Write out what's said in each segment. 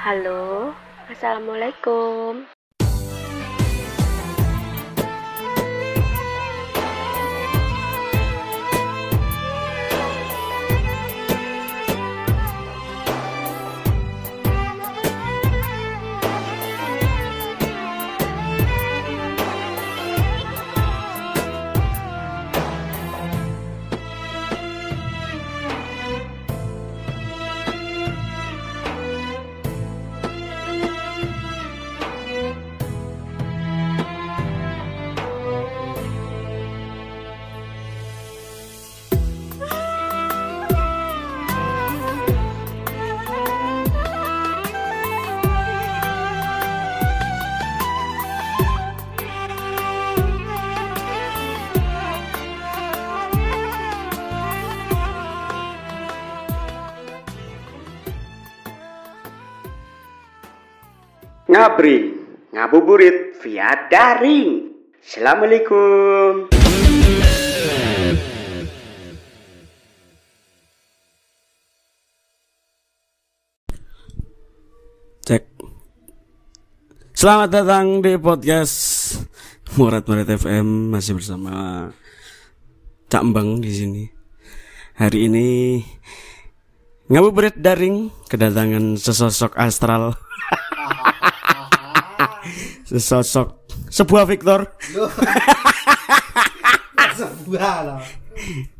Halo, Assalamualaikum. Ngabri, ngabuburit via daring. Assalamualaikum. Cek. Selamat datang di podcast Murat Murat FM masih bersama Cak Mbang di sini. Hari ini ngabuburit daring kedatangan sesosok astral. sesosok sebuah Victor. sebuah loh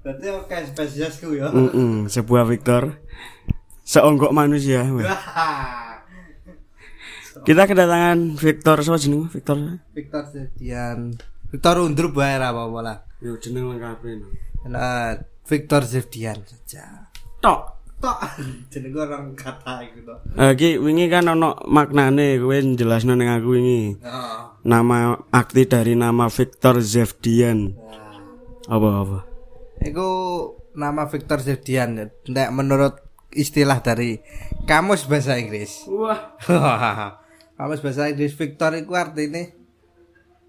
berarti oke spesiesku ya Mm-mm, sebuah Victor. Seonggok manusia. Kita kedatangan Victor siapa jeneng Victor? Victor Zevdian Victor Undrup bae ra apa-apa lah Yo jeneng lengkapnya. nah Victor Zevdian saja Tok. Tok jeneng orang kata itu tok Eh, ki wingi kan ono maknane kowe jelasno ning aku wingi. oh. Nama akti dari nama Victor Zevdian. Apa apa? Iku nama Victor Zevdian ya. Nek menurut istilah dari kamus bahasa Inggris Wah. kamus bahasa Inggris Victor itu artinya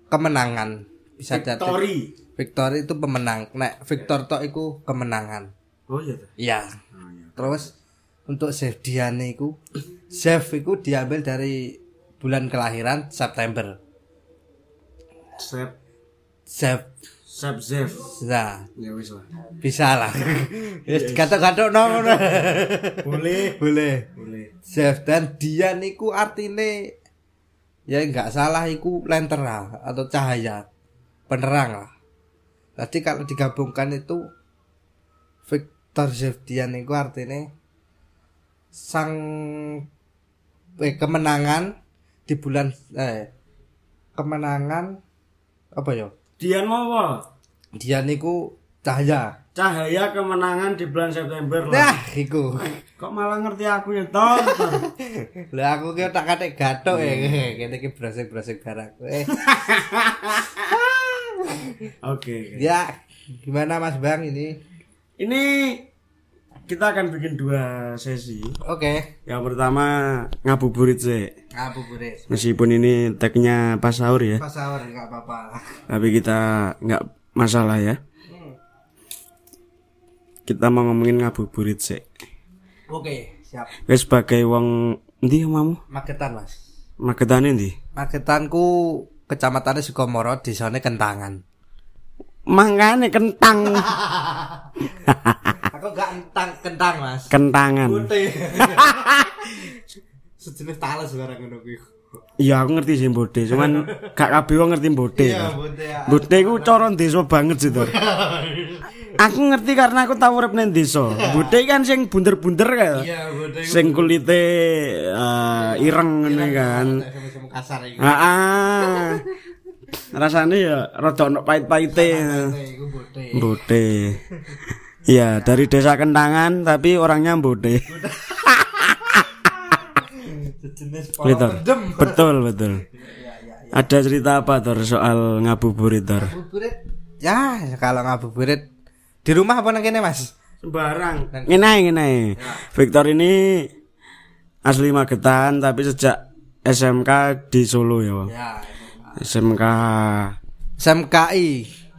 kemenangan bisa jadi Victory. Victor itu pemenang nek Victor tok iku kemenangan Oh iya. Iya. Terus untuk Zevdian itu Zev itu diambil dari bulan kelahiran September. Sep Zev. Sep Zev. Nah, Ya wis lah. bisa lah. Wis gatok-gatok no ngono. Boleh. Boleh. Boleh. Zev dan Dian iku artine ya nggak salah iku lentera atau cahaya penerang lah. Jadi kalau digabungkan itu Zevdian itu artinya sang eh, kemenangan di bulan eh kemenangan apa ya? Dian mau apa? Dia niku cahaya. Cahaya kemenangan di bulan September lah. Nah, iku. Kok malah ngerti aku ya? Tor. Lah aku ki tak kate gathuk ya. Kene iki brosek-brosek barang. Eh, Oke. oke. ya gimana Mas Bang ini? Ini kita akan bikin dua sesi. Oke. Yang pertama ngabuburit sih. Ngabuburit. Meskipun ini tagnya pas sahur ya. Pas sahur enggak apa-apa. Tapi kita nggak masalah ya. Kita mau ngomongin ngabuburit sih. Oke, siap. Wes sebagai wong ndi omamu? Magetan, Mas. Magetane ndi? Magetanku kecamatan Sukomoro desane Kentangan. Mangkane kentang. Aku gak entang kentang, Mas. Kentangan. Putih. Sejenis talas barang ngono kuwi. Iya aku ngerti sih bode, cuman gak kabeh wong ngerti bode. Iya, ya. Bode iku cara desa banget sih to. aku ngerti karena aku tau urip nang desa. Bode kan sing bunder-bunder kae. Iya, putih. Sing kulite eh, ireng ngene kan. Kasar iki. Heeh. Rasane ya rada ono pahit-pahite. Bode. Iya, dari desa Kentangan tapi orangnya bode. Sejenis Betul. Betul, betul. Ada cerita apa Tor soal ngabuburit Tor? Ngabuburit. Ya, kalau ngabuburit di rumah apa nang kene, Mas? Sembarang. Ngene ngene. Victor ini asli Magetan tapi sejak SMK di Solo ya. Bang. Ya. SMK SMKI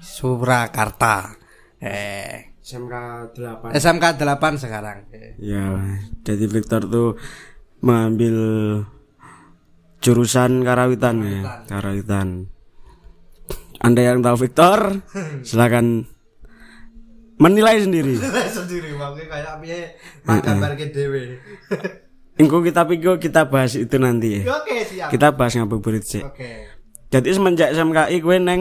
Surakarta. Eh, SMK 8. SMK 8 sekarang. Ya, jadi Victor tuh mengambil jurusan karawitan ya, karawitan. Anda yang tahu Victor, silakan menilai sendiri. sendiri makanya kayak piye ke dhewe. Engko kita pikir kita bahas itu nanti ya. Oke, siap. Kita bahas ngabuburit sih. Oke. Jadi semenjak SMKI gue neng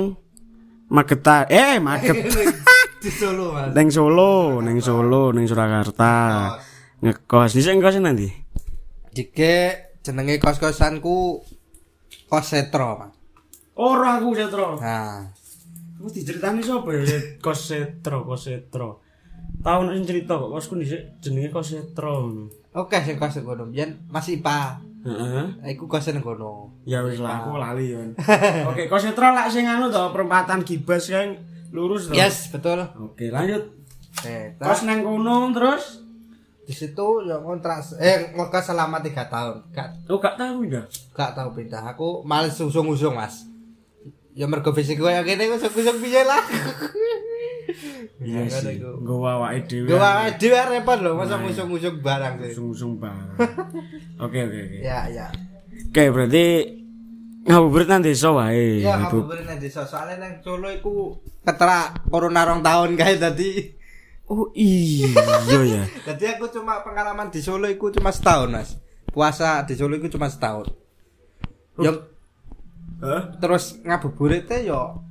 Magetan, eh Magetan, Di Solo, Mas. neng Solo, neng Solo, neng Surakarta, ngekos. Di ngekos nanti. Jike jenenge kos-kosanku kos setro, Mas. Ora aku setro. Nah, Aku diceritani sapa ya kos setro, kos setro. Tahun sing cerita kok kosku dhisik jenenge kos setro. oke sing kos ngono. Biyen Mas Ipa. Heeh. Iku kos nang kono. Ya wis lah aku lali ya. Oke, kos setro lak sing anu to perempatan Gibas kan lurus to. Yes, betul. Oke, lanjut. Eh, Kos nang kono terus di situ ya kontrak eh ngekos selama 3 tahun. Gak Oh gak tahu ya. gak tahu pindah. Aku males usung-usung, Mas. Ya mergo fisik gue yang kene usung-usung piye lah. Iya Ngono sih. Nggo awake dhewe. Gue dhewe repot lho, masa usung-usung barang sih. Sung-sung banget. Oke oke oke. Ya, ya. Oke, berarti ngabuburit nang desa wae. Ya, Ngabu- aku beri nang desa. Soalnya nang Solo iku keterak corona rong tahun kae tadi. Oh iya ya. Jadi aku cuma pengalaman di Solo iku cuma setahun, Mas. Puasa di Solo iku cuma setahun. Yo Hah? terus ngabuburit yo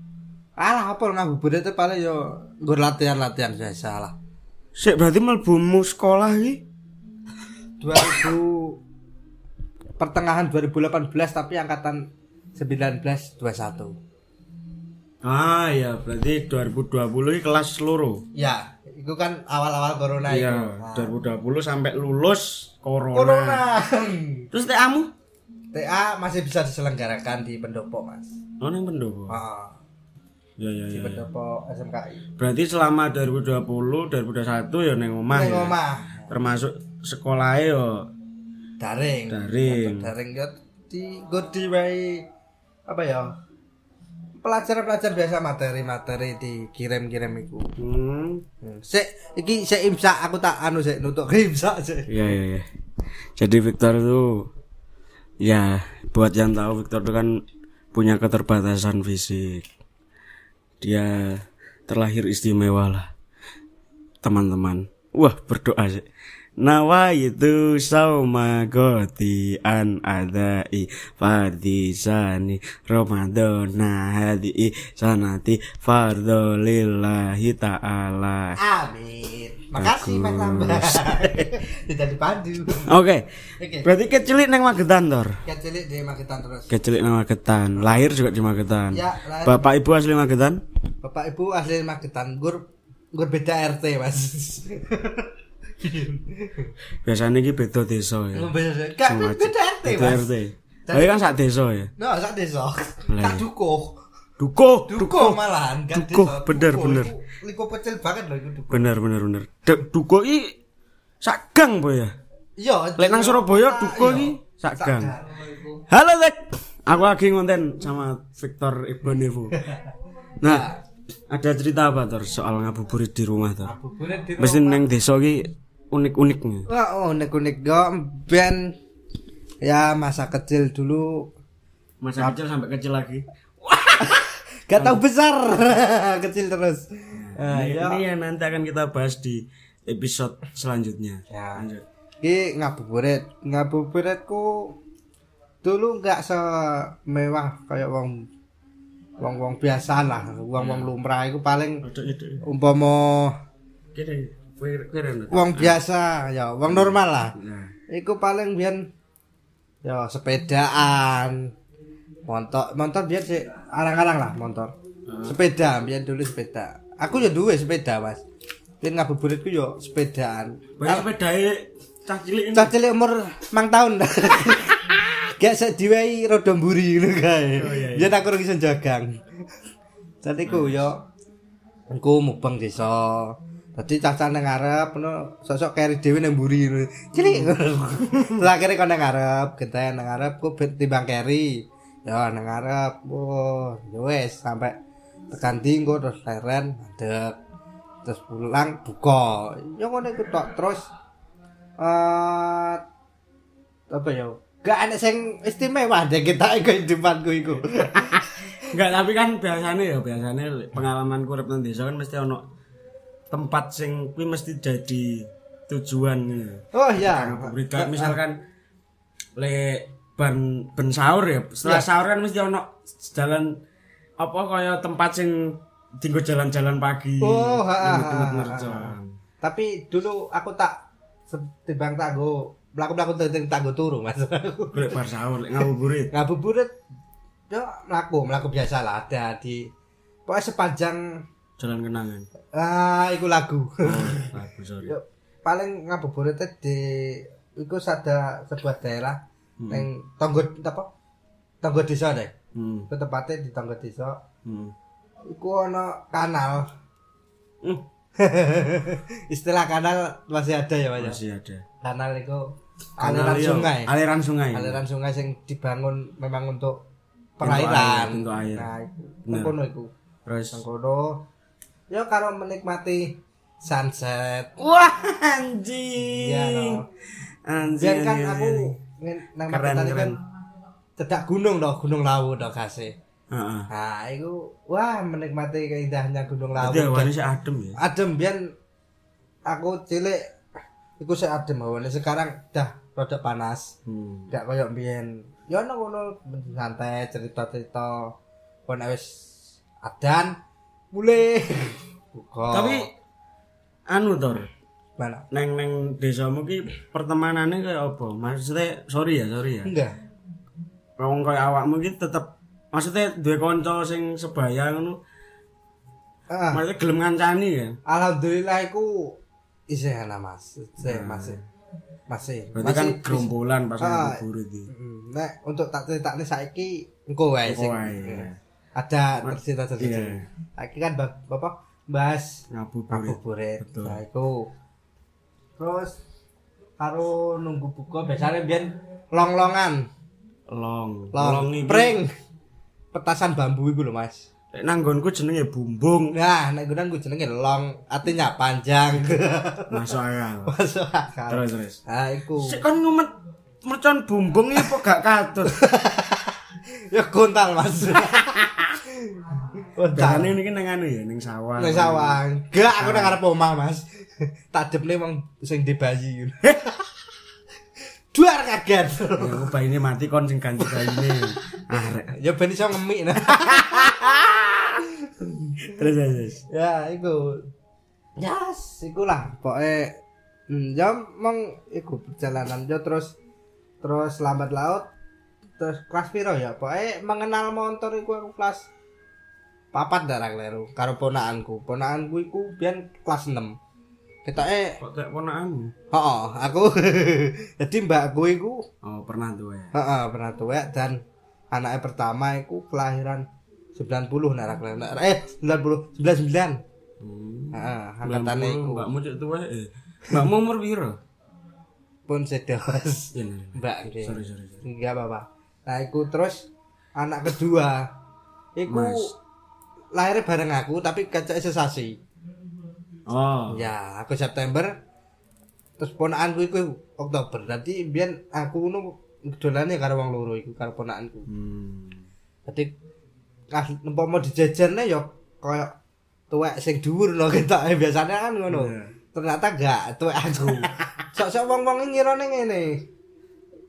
alah apa ngabuburit paling yo nggur latihan-latihan biasa lah. Sik berarti mlebumu sekolah iki 2000 pertengahan 2018 tapi angkatan 1921. Ah ya, berarti 2020 iki kelas loro. Ya, itu kan awal-awal corona itu. Iya, Nah. 2020 sampai lulus corona. Corona. Terus TAmu? TA masih bisa diselenggarakan di pendopo, Mas. Oh, nang pendopo. Ah, Ya ya di ya. ya. pendopo SMKI. Berarti selama 2020, 2021 ya neng omah Neng ya. omah. Termasuk sekolahnya ya Daring. Daring. Daring yo di gue diwai apa ya? Pelajaran-pelajaran biasa materi-materi dikirim-kirim iku. hmm. Sik iki sik imsak aku tak anu sik nutuk imsak sik. Iya iya iya. Jadi Victor itu ya buat yang tahu Victor itu kan punya keterbatasan fisik. Dia terlahir istimewa lah. Teman-teman. Wah, berdoa sih. Nawa itu sauma goti an adai fardisani Ramadana hadi sanati fardo lillahi ta'ala Amin. Makasih Mas Tambah. Tidak dipandu. Oke. Oke. Berarti kecilik neng Magetan tor. Kecilik di Magetan terus. Kecilik neng Magetan. Lahir juga di Magetan. Ya, lahir. Bapak ibu asli Magetan? Bapak Ibu asli Magetan. Gur gur beda RT, Mas. Biasanya ini beda desa ya. Gak Semua- beda RT, Beda Mas. RT. Tapi kan sak desa ya. No, sak desa. Tak dukuh. Duko, Dukuh malahan, gak Dukuh, desa. bener, Dukuh. bener. Iku kecil banget loh iku dukuh. Bener bener bener. Dek, Duko i sak gang po ya. Iya. Lek nang Surabaya Duko Iya. iki sak gang. iku. Halo Dek. Aku lagi ngonten sama Victor Ibn Evo. Nah, ada cerita apa tor soal ngabuburit di rumah tor? Ngabuburit di Mesti neng desa ki unik-unik nih. Wah, oh, unik-unik go ben ya masa kecil dulu Masa kecil sampai kecil lagi. gak tahu besar kecil terus nah, Ini, ya. ini yang nanti akan kita bahas di episode selanjutnya. Ya. Lanjut. Ki ngabuburit ngabuburitku dulu nggak semewah kayak wong wong wong biasa lah wong wong lumrah itu paling umpama wong biasa ya wong normal lah Nah, Iku paling biyen ya sepedaan. Motor, motor biyen sih arang-arang lah motor. Sepeda biyen dulu sepeda. Aku ya duwe sepeda, Mas. Biyen ngabuburitku yo sepedaan. banyak sepeda cah cilik ini. Cah cilik umur mang tahun. Gak sek diwehi roda mburi ngono kae. Biyen aku ora iso jagang. Dadi ku yo engko mubeng desa. Dadi cacah nang ngarep ngono sosok keri dhewe nang mburi ngono. Cilik. Lah akhire kon nang ngarep, gentayan nang ngarep ku timbang keri. Ya nang ngarep. Oh, ya wis sampai tekan tinggo terus leren mandek. terus pulang buka ya ngono iku tok terus eh apa ya gak ada sing istimewa deh kita iku kehidupanku iku Enggak, tapi kan biasanya ya biasanya pengalaman kurep nang desa kan mesti ono tempat sing kuwi mesti jadi tujuan gitu. oh ya Ngabuburit Kayak misalkan le ban ben sahur ya, setelah Ya. sahur kan mesti ono jalan apa kaya tempat sing tinggal jalan-jalan pagi. Oh, ha, ha, ha, ha, tapi dulu aku tak timbang tak go mlaku-mlaku tak go turu mas Golek bar sahur ngabuburit. ngabuburit yo mlaku mlaku biasa lah ada di pokoknya sepanjang Jalan kenangan. ah iku lagu Oh, lagu sorry. yo paling ngabuburit di iku ada sebuah daerah Hmm. neng tonggo apa tonggo desa deh Hmm. itu tempatnya di tonggo desa Hmm. iku ono kanal Hmm. istilah kanal masih ada ya mas ya? Masih ada. kanal itu aliran iya, sungai Aliran sungai. aliran sungai yang dibangun memang untuk Untuk air, perairan untuk air. nah itu iku Terus kono ya karo menikmati sunset Wah, anjing. Iya, no. Anjing. biar kan anjing, aku anjing. Nang Keren, keren. kan cedak gunung dong gunung lawu dong kasih Heeh. nah itu wah menikmati keindahannya gunung lawu. Jadi awane sih adem ya. adem biar aku cilik iku sik adem awane. Sekarang dah rada panas. Hmm. gak koyo mbiyen. Ya ono ngono santai cerita-cerita. Kon wis adan mulai Tapi anu Tor, mana neng neng desamu ki pertemanannya kayak apa? Maksudnya sorry ya, sorry ya. enggak Wong kayak awakmu ki tetep maksudnya duwe kanca sing sebaya ngono, ah, maksudnya gelem ngancani kan. alhamdulillah iku isih ana mas isih masih masih Hmm. Berarti kan Masih- gerombolan pas ngabuburit iki. Mm, nek untuk tak ceritane saiki engko wae sing wae, iya. ada cerita cerita Iya. saiki kan ba- bapak bahas Ngabuburit. ngabuburit nah terus karo nunggu buka biasanya biyen long-longan Long. long iki- pring petasan bambu iku lho Mas Lek nanggonku jenenge bumbung. nah nek gue jenenge long artinya panjang Masuk akal. masuk akal Terus terus. nah iku Sik kan ngumet mercon bumbung iki kok gak katut. ya gontal Mas Biasane niki nang anu ya, ning sawah. Nang sawah. Enggak, aku nang arep omah, Mas. Tadepne wong sing di bayi. Duar kaget. Ya bayine mati kon sing ganti bayine. Arek. ya ben iso ngemik. nah. Terus terus. ya, iku. Yes, iku lah. Pokoke hmm, ya mong iku perjalanan yo terus terus lambat laut terus kelas piro ya pokoknya mengenal motor iku aku kelas papat darah kleru karo ponakanku ponakanku iku biyen kelas 6 kita eh Kok tak ponakanmu? Oh, aku jadi mbakku iku Oh, pernah tuh ya. heeh pernah tuwek dan anaknya pertama iku kelahiran 90 nek kelahiran eh 90 99 Hmm. heeh angkatane iku Mbakmu cek tuwa eh. Mbakmu umur piro? pun sedos Iya. iya. mbak nggih Sorry sorry. sorry. enggak apa-apa nah iku terus anak kedua iku lahirnya bareng aku tapi kacake sesasi Oh. ya aku September terus ponakanku iku Oktober berarti biyen aku ngono dolane karo wong loro iku karo ponakanku Hmm. Jadi kas umpama dijajane ya kaya tuwek sing dhuwur lho ketok biasanya kan ngono. Iya. Ternyata gak tuwek aku. Sok-sok wong-wong iki ngirane ngene.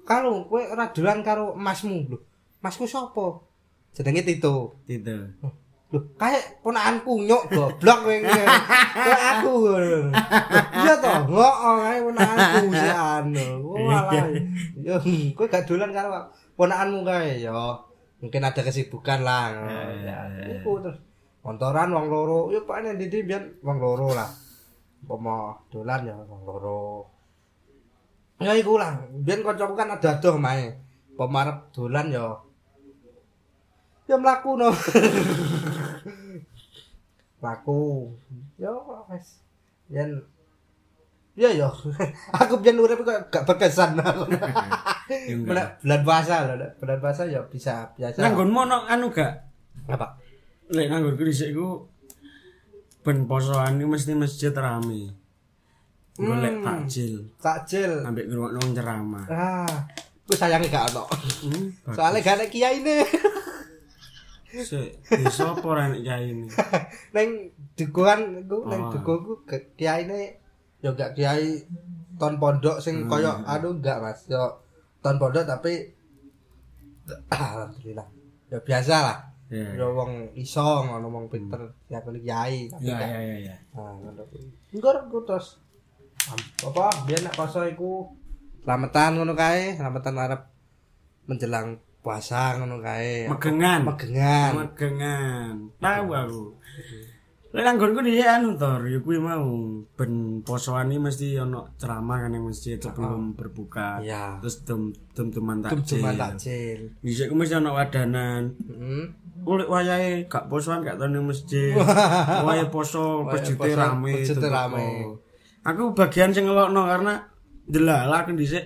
Kalau kowe ora dolan karo emasmu lho. Masku sapa? Jenenge Tito. Gitu. Loh, kayak ponakanku nyok goblok kowe ngene. Kayak aku. ngono. Iya toh, ngok kae ponakanku sih anu. Walah. Yo, kowe gak dolan karo ponakanmu kae ya. Mungkin ada kesibukan lah. Ya, iku terus montoran wong loro. Yo pakne ndi biyen wong loro lah. Umpama dolan ya wong loro. Ya iku lah, biyen kancaku kan ada adoh mae. Pemarep dolan ya ya mlaku no. Mlaku. Ya wes. Yen Ya ya. Aku biyen urip kok gak berkesan. Ya enggak. Bulan bulan puasa loh, bulan puasa ya bisa biasa. Nanggonmu ono anu gak? apa? Lek nanggonku dhisik iku ben posoan iki mesti masjid rame. Golek takjil, Takjil. ambek ngrungokno ceramah. Ah, ku sayange gak ono. Hmm, Soalnya gak ada kiai nih. Sik, desa apa nek kiai ini? neng iku neng Oh. dukuku kiai nih yo gak kiai ton pondok sing koyo aduh enggak mas yo ton pondok tapi alhamdulillah ya biasa lah Iya. yo wong iso ngono wong pinter ya kuwi kiai Iya, iya, iya, iya. nah ngono kuwi engko terus apa biyen nek poso iku slametan ngono kae slametan arep menjelang puasa ngono kae Megengan. megengan Megengan. Tahu aku. Lek nang nggonku dhisik anu to, ya kuwi mau ben posoan iki mesti ono ceramah kan yang masjid sebelum berbuka. Iya. Terus dum dum duman Tum takjil. cuma takjil Dhisik ku mesti ono wadanan. heeh Ulik wayahe gak posoan gak tau ning masjid. Wayahe poso poso, rame. itu rame. Aku bagian sing ngelokno karena delala aku dhisik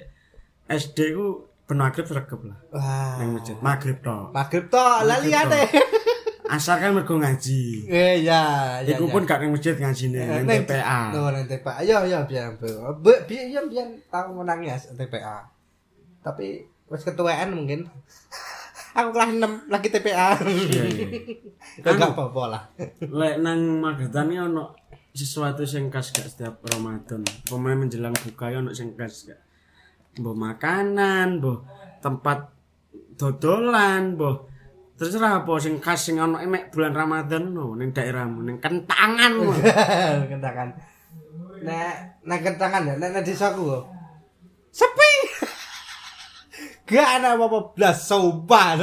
SD ku ben maghrib sregep lah wah ning masjid. Maghrib tok. Maghrib to laliane. Asal kan mergo ngaji. Eh ya, ya. Iku pun gak ning masjid ngajine ning Neng- TPA. Oh, neng TPA. Iya, iya, biar biar biar biar tahu menangnya TPA. Tapi wis ketuaan mungkin. Aku kelas 6 lagi TPA. Iya, iya. Ya enggak apa-apa lah. Lek nang Magetan iki ono sesuatu sing khas gak setiap Ramadan. Pemain menjelang buka ya ono sing khas gak. Mbok makanan, mbok tempat dodolan, mbok terserah apa sing khas sing ono emek bulan Ramadan no ning daerahmu ning kentangan. no. kentangan. Nek nek kentangan ya, nek nek desaku. Sepi. Gak ada apa-apa blas sopan.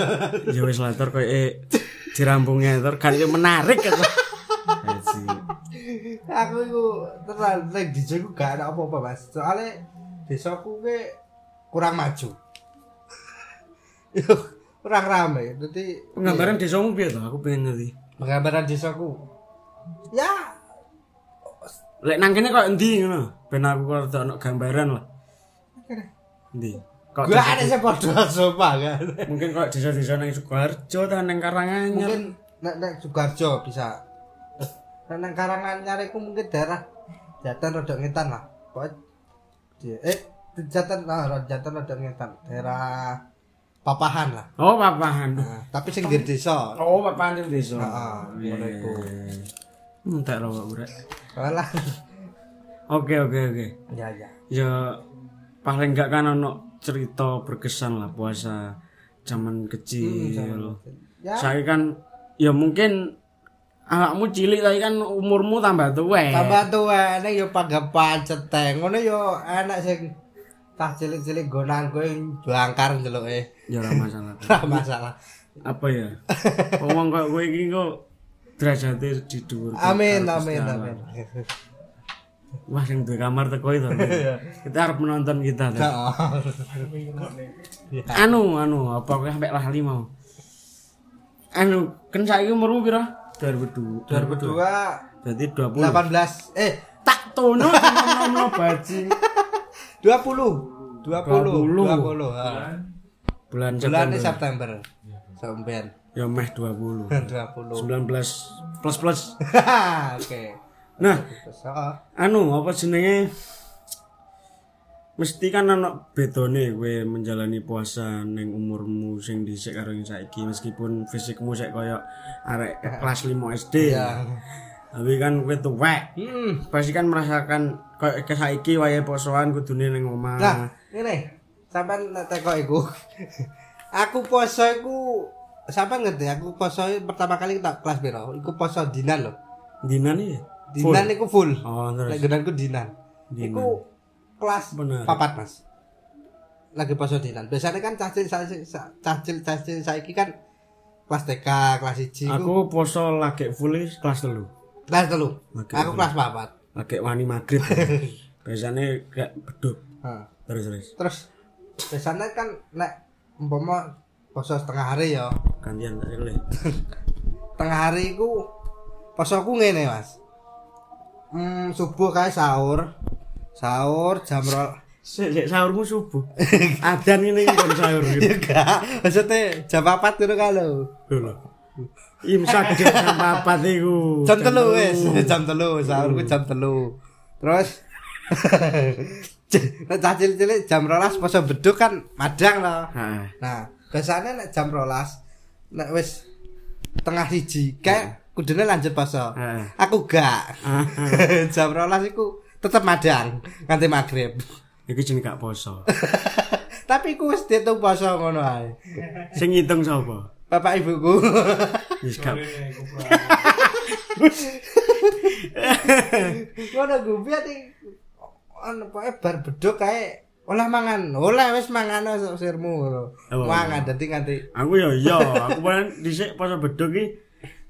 ya wis lah tur koyo eh, dirampungnya tur kan yo menarik. Haji. aku itu terlalu nek di ku gak ada apa-apa mas soalnya desaku ke kurang maju kurang rame jadi Penggambaran desamu piye to? Aku pengen ngerti. penggambaran desaku ya Lek nang kene kok endi ngono? Ben aku kok rada ono gambaran lah. Endi? Kok gak ada sih podo sopa kan mungkin kok desa-desa nang Sukoharjo ta nang Karanganyar. mungkin nek nek Sugarjo bisa nek nang Karanganyar iku mungkin daerah Jatan rada ngetan lah di- eh Jatan nah Jatan rada ngetan daerah Papahan lah Oh, papahan. nah, tapi sing di desa Oh, papahan sing desa. Heeh, ngono iku. Entek lho kok urek. Oke, oke, oke. Ya ya. Ya paling enggak kan ono cerita berkesan lah puasa zaman kecil. Ya. Saya kan ya mungkin anakmu cilik tapi kan umurmu tambah tua. Tambah tuwa nek yo pagapan ceteng. Ngono yo enak sing tas cilik-cilik gonan kowe jangkar ndeloke. Ya ora masalah. Ora masalah. Apa ya? Ngomong kok kowe iki kok derajate di dhuwur. Amin amin amin. Wah, sing duwe kamar teko itu. kita harus menonton kita. Anu, anu, apa kowe sampe lali mau? Anu, kan saiki umurmu pira? 2002. 2002 Berarti 20. 18 eh Tak tono nom bajing. 20 20 20. 20. ha. Bulan Bulan September. September. Sampean Ya meh 20. 20. 19 plus plus. Oke. Nah, anu apa jenenge? Mesti kan ana bedone kowe menjalani puasa ning umurmu sing dhisik karo yang saiki meskipun fisikmu sik kaya arek kelas 5 SD. Ya. Tapi kan kowe tuwek. Hmm. Pasti kan merasakan kaya ke saiki wayahe posoan kudune ning omah. Nah, ngene, sampean nek teko iku. aku poso iku sampean ngerti aku poso pertama kali tak kelas piro? Iku poso dinan lho. Dinan iki. Dinan iku full. Oh, terus. genanku dinan. Dinan. Iku kelas Bener. papat, Mas. Lagi poso dinan. Biasanya kan cacil cacil cacil cacil saiki kan kelas TK, kelas 1 iku Aku poso lagi full kelas 3. Kelas 3. Lagi Aku kelas papat. Lagi wani maghrib. Biasanya kayak beduk. Terus terus. Terus biasanya kan nek umpama poso setengah hari ya. Gantian tak boleh. tengah hari ku posoku ngene mas hmm, subuh kayak sahur sahur jam rol Sik sahurmu subuh. Adan ini kon sahur gitu. ya gak maksudnya jam 4 gitu kan lo Lho lho. Imsak jam 4 iku. Jam telu wis, jam telu sahur ku jam telu. Terus nek cah cilik-cilik jam 12 poso beduk kan madang loh. Nah, biasanya nek jam 12 nek wis tengah siji kayak kudune lanjut poso. Aku gak. jam 12 iku tetep madang nganti maghrib. Iki jeneng gak poso. Tapi ku wis diitung poso ngono ae. Sing ngitung sapa? Bapak ibuku. Wis gak Ngono gue biar di anu pokoke bar beduk kae olah mangan. Olah wis mangan sok sirmu ngono. Oh. Mangan dadi nganti Aku ya iya, aku paling dhisik poso beduk iki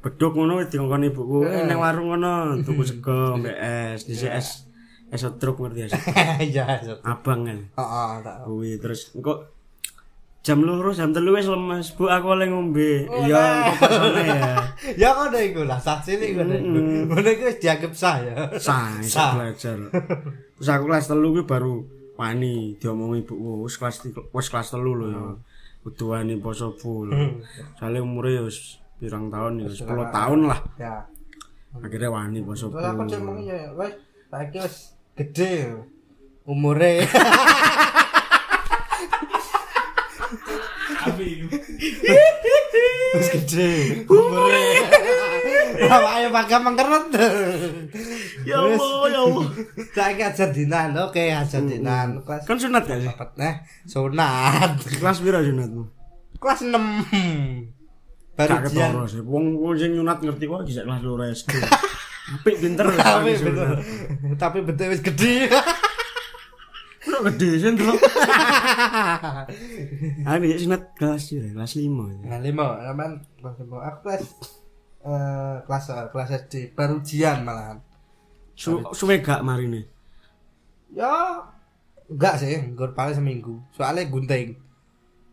beduk ngono wis dikongkon ibuku eh, nang warung ngono tuku sego mbek es, dhisik es es truk ngerti ya. ya. Heeh, Abang kan. tak. Kuwi terus engko jam loro jam telu wis lemes. Bu aku oleh ngombe. Iya engko pasane ya? Ya ngono iku lah sak sini ngono iku. Ngono iku wis dianggap sah ya. sah Sah. belajar. Terus aku kelas telu kuwi baru wani diomongi ibuku wis kelas wis kelas telu lho ya. Kudu wani poso full. Soalnya umure ya wis pirang tahun ya 10 tahun lah. Ya. akhirnya wani poso Terus aku full. cek mung ya wis saiki wis gede umure. Wis gede umure. Awake pakai mengkeret. ya Allah ya Allah Saiki ajar dinan, oke ajar dinan. Kelas kan sunat gak sih dapat nah sunat. kelas piro sunatmu Kelas 6. Baru sih wong sing nyunat ngerti kok bisa kelas loro SD apik pinter Tapi sunat. betul. Tapi betul wis gede. Kok gede sih ndelok. Ah bisa sunat kelas piro? Kelas 5. Nah, lima, aman kelas lima. Aku kelas eh kelas kelas SD baru ujian malahan. Su suwe gak marine. Ya enggak sih, nggur paling seminggu. Soalnya gunting.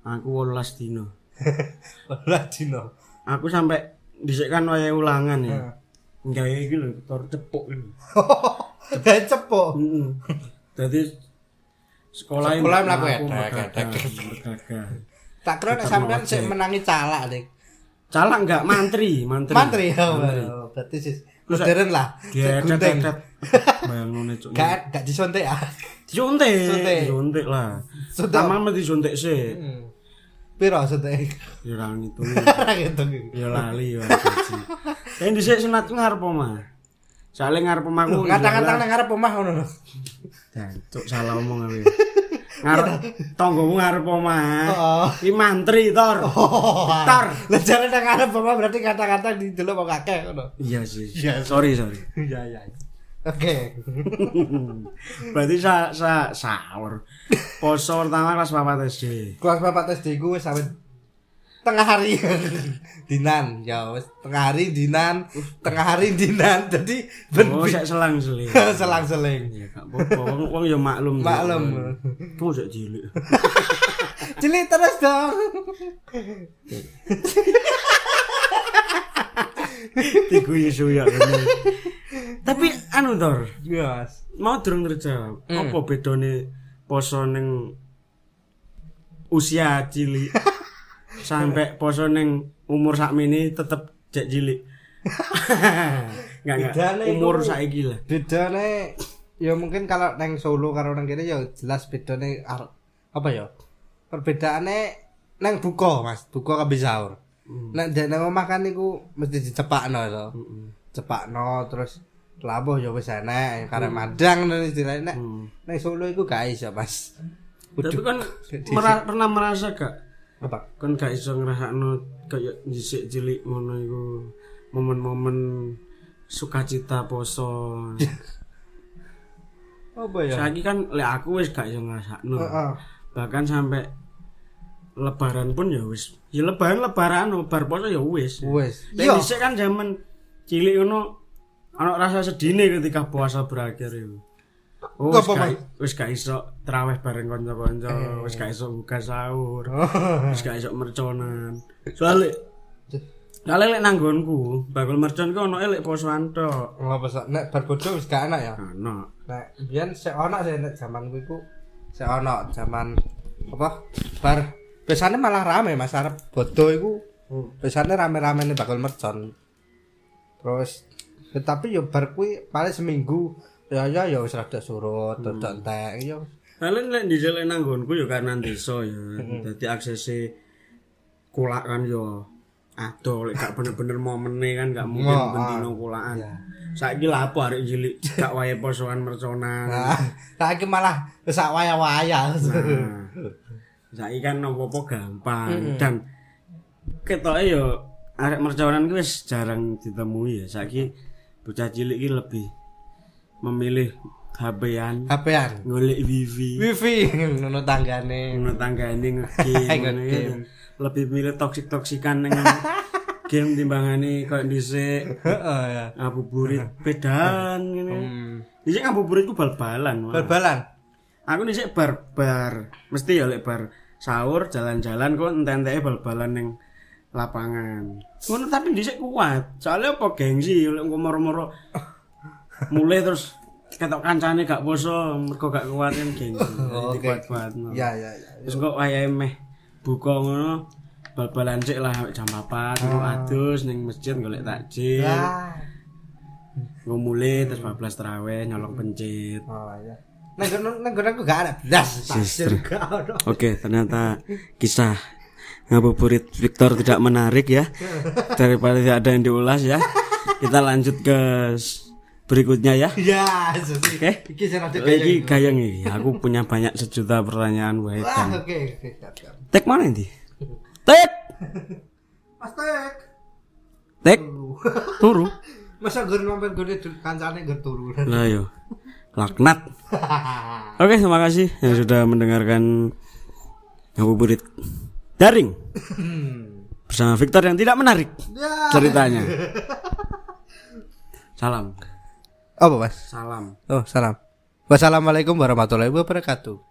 Aku 18 dino. Lah dino. Aku sampai dhisik kan ulangan ya. Gawe iki lho tor cepuk cepok. Heeh. Dadi sekolah Sekolah mlaku edek, Tak kira nek sampean sik menangi calak nih. Calak enggak mantri, mantri. Mantri. Mantri. oh, Berarti sih modern lah. Bayangno cuk. Gak gak disontek ya. Disuntik, Suntik. disuntik lah. Taman mesti disuntik sih. Piro suntik? Ya ra ngitung. Gitu. Ya lali ya. Yang dhisik sunat ngarep omah. Soale ngarep omahku. Ngata-ngata nang ngarep omah ngono lho. Salah omong aku. Ngarep tanggomu ngarep omah. Oh. Iki mantri tor. Tor. Lah jare nang ngarep omah berarti kata-kata di delok kok akeh ngono. Iya sih. Iya. Sorry sorry. Iya iya. Oke. Berarti sa sa sahur. Poso pertama kelas 4 SD. Kelas papat SD ku wis sampe tengah hari dinan ya wis tengah hari dinan tengah hari dinan jadi ben Oh, sik selang-seling. selang-seling Ya gak apa-apa. Wong wong ya maklum. Maklum. Kamu sik cilik. cilik terus dong Tiku isu ya. Tapi anu Tor, yes mau durung terjawab. Hmm. Apa bedane poso ning usia cilik sampai poso ning umur sakmene tetep cek cilik. Bedane iku- Umur saiki lah. bedane ya mungkin kalau neng Solo karo nang kene ya jelas bedane apa ya? Perbedaane neng buka Mas. Buka kabeh sahur. Nek ndek nang omah kan niku mesti dicepakno to. Cepakno terus labuh ya wis enek karena madang ngono istilahnya. Hmm. neng Solo iku gak iso Mas. Tapi Kudu- kan mera- pernah merasa gak apa kan gak iso ngrasakno kayak dhisik cilik ngono iku momen-momen sukacita poso. apa ya Saiki kan lek aku wis gak iso ngrasakno. Heeh. Bahkan sampai lebaran pun ya wis. Ya lebaran lebaran bar poso ya wis. wis Lek iya dhisik kan zaman cilik ngono ana rasa sedine ketika puasa berakhir itu. Oh, wis gak, wis gak iso traweh bareng kanca-kanca, wis gak iso buka sahur, wis gak iso merconan. Soale Soale lek nanggonku, bakul mercon ku ono lek posoan tok. ngapa sak nek bar bodo wis gak enak ya Ono. Nek biyen sik ana sih nek jaman ku sik ana jaman apa bar biasanya malah rame Mas arep bodo iku Biasanya rame-rame nih bakal mercon. Terus ya, tapi yo bar kuwi paling seminggu ya ya ya wis rada surut, rada entek yo. Kalian lek di jalan nanggonku ya kanan desa ya. Dadi aksesnya kulak kan yo adoh lek gak bener-bener momene kan gak mungkin Oh, bentino kulakan. Iya. Saiki lah apa arek cilik gak wae posoan merconan. Nah, saiki malah sak waya-waya. Nah, saiki kan apa-apa gampang dan ketoke yo arek merconan ku wis jarang ditemui ya. Saiki bocah cilik iki lebih memilih HP-an, HP-an. golek wifi. Wifi ngono tanggane. Ngono tanggane ngegame ya. Lebih milih toksik-toksikan ning game timbangane koyo dhisik Heeh ya. ngabuburit pedan ngene. Dhisik ngabuburit ku bal-balan. Bal-balan. Aku dhisik bar-bar. Mesti ya lek bar sahur jalan-jalan kok entek-enteke bal-balan ning lapangan. Ngono tapi dhisik kuat. Soalnya apa gengsi lek moro-moro mulai terus ketok kancane gak poso mergo gak kuat kan gengsi. Jadi Oke. kuat-kuat. Ya ya ya. Terus kok wayahe meh buka ngono bal-balan sik lah jam 4 ngono adus ning masjid golek takjil. Ah. Ngomule terus 14 tarawih nyolong pencit. Oh ya. Nang aku gak ada blas. Oke, ternyata kisah ngabuburit Victor tidak menarik ya. Daripada tidak ada yang diulas ya. Kita lanjut ke berikutnya ya. Ya, susi. Oke. Iki iki gayeng iki. Aku punya banyak sejuta pertanyaan Wah, Wahidan. oke. Tek mana ini? Tek, Mas Tek. tek, turu. Masa gur mampir gur kancane gur turu. Lah yo. Laknat. Oke, terima kasih yang sudah mendengarkan ngabuburit daring bersama Victor yang tidak menarik Ya. ceritanya. Salam. Apa, Mas? Salam. Oh, salam. Wassalamualaikum warahmatullahi wabarakatuh.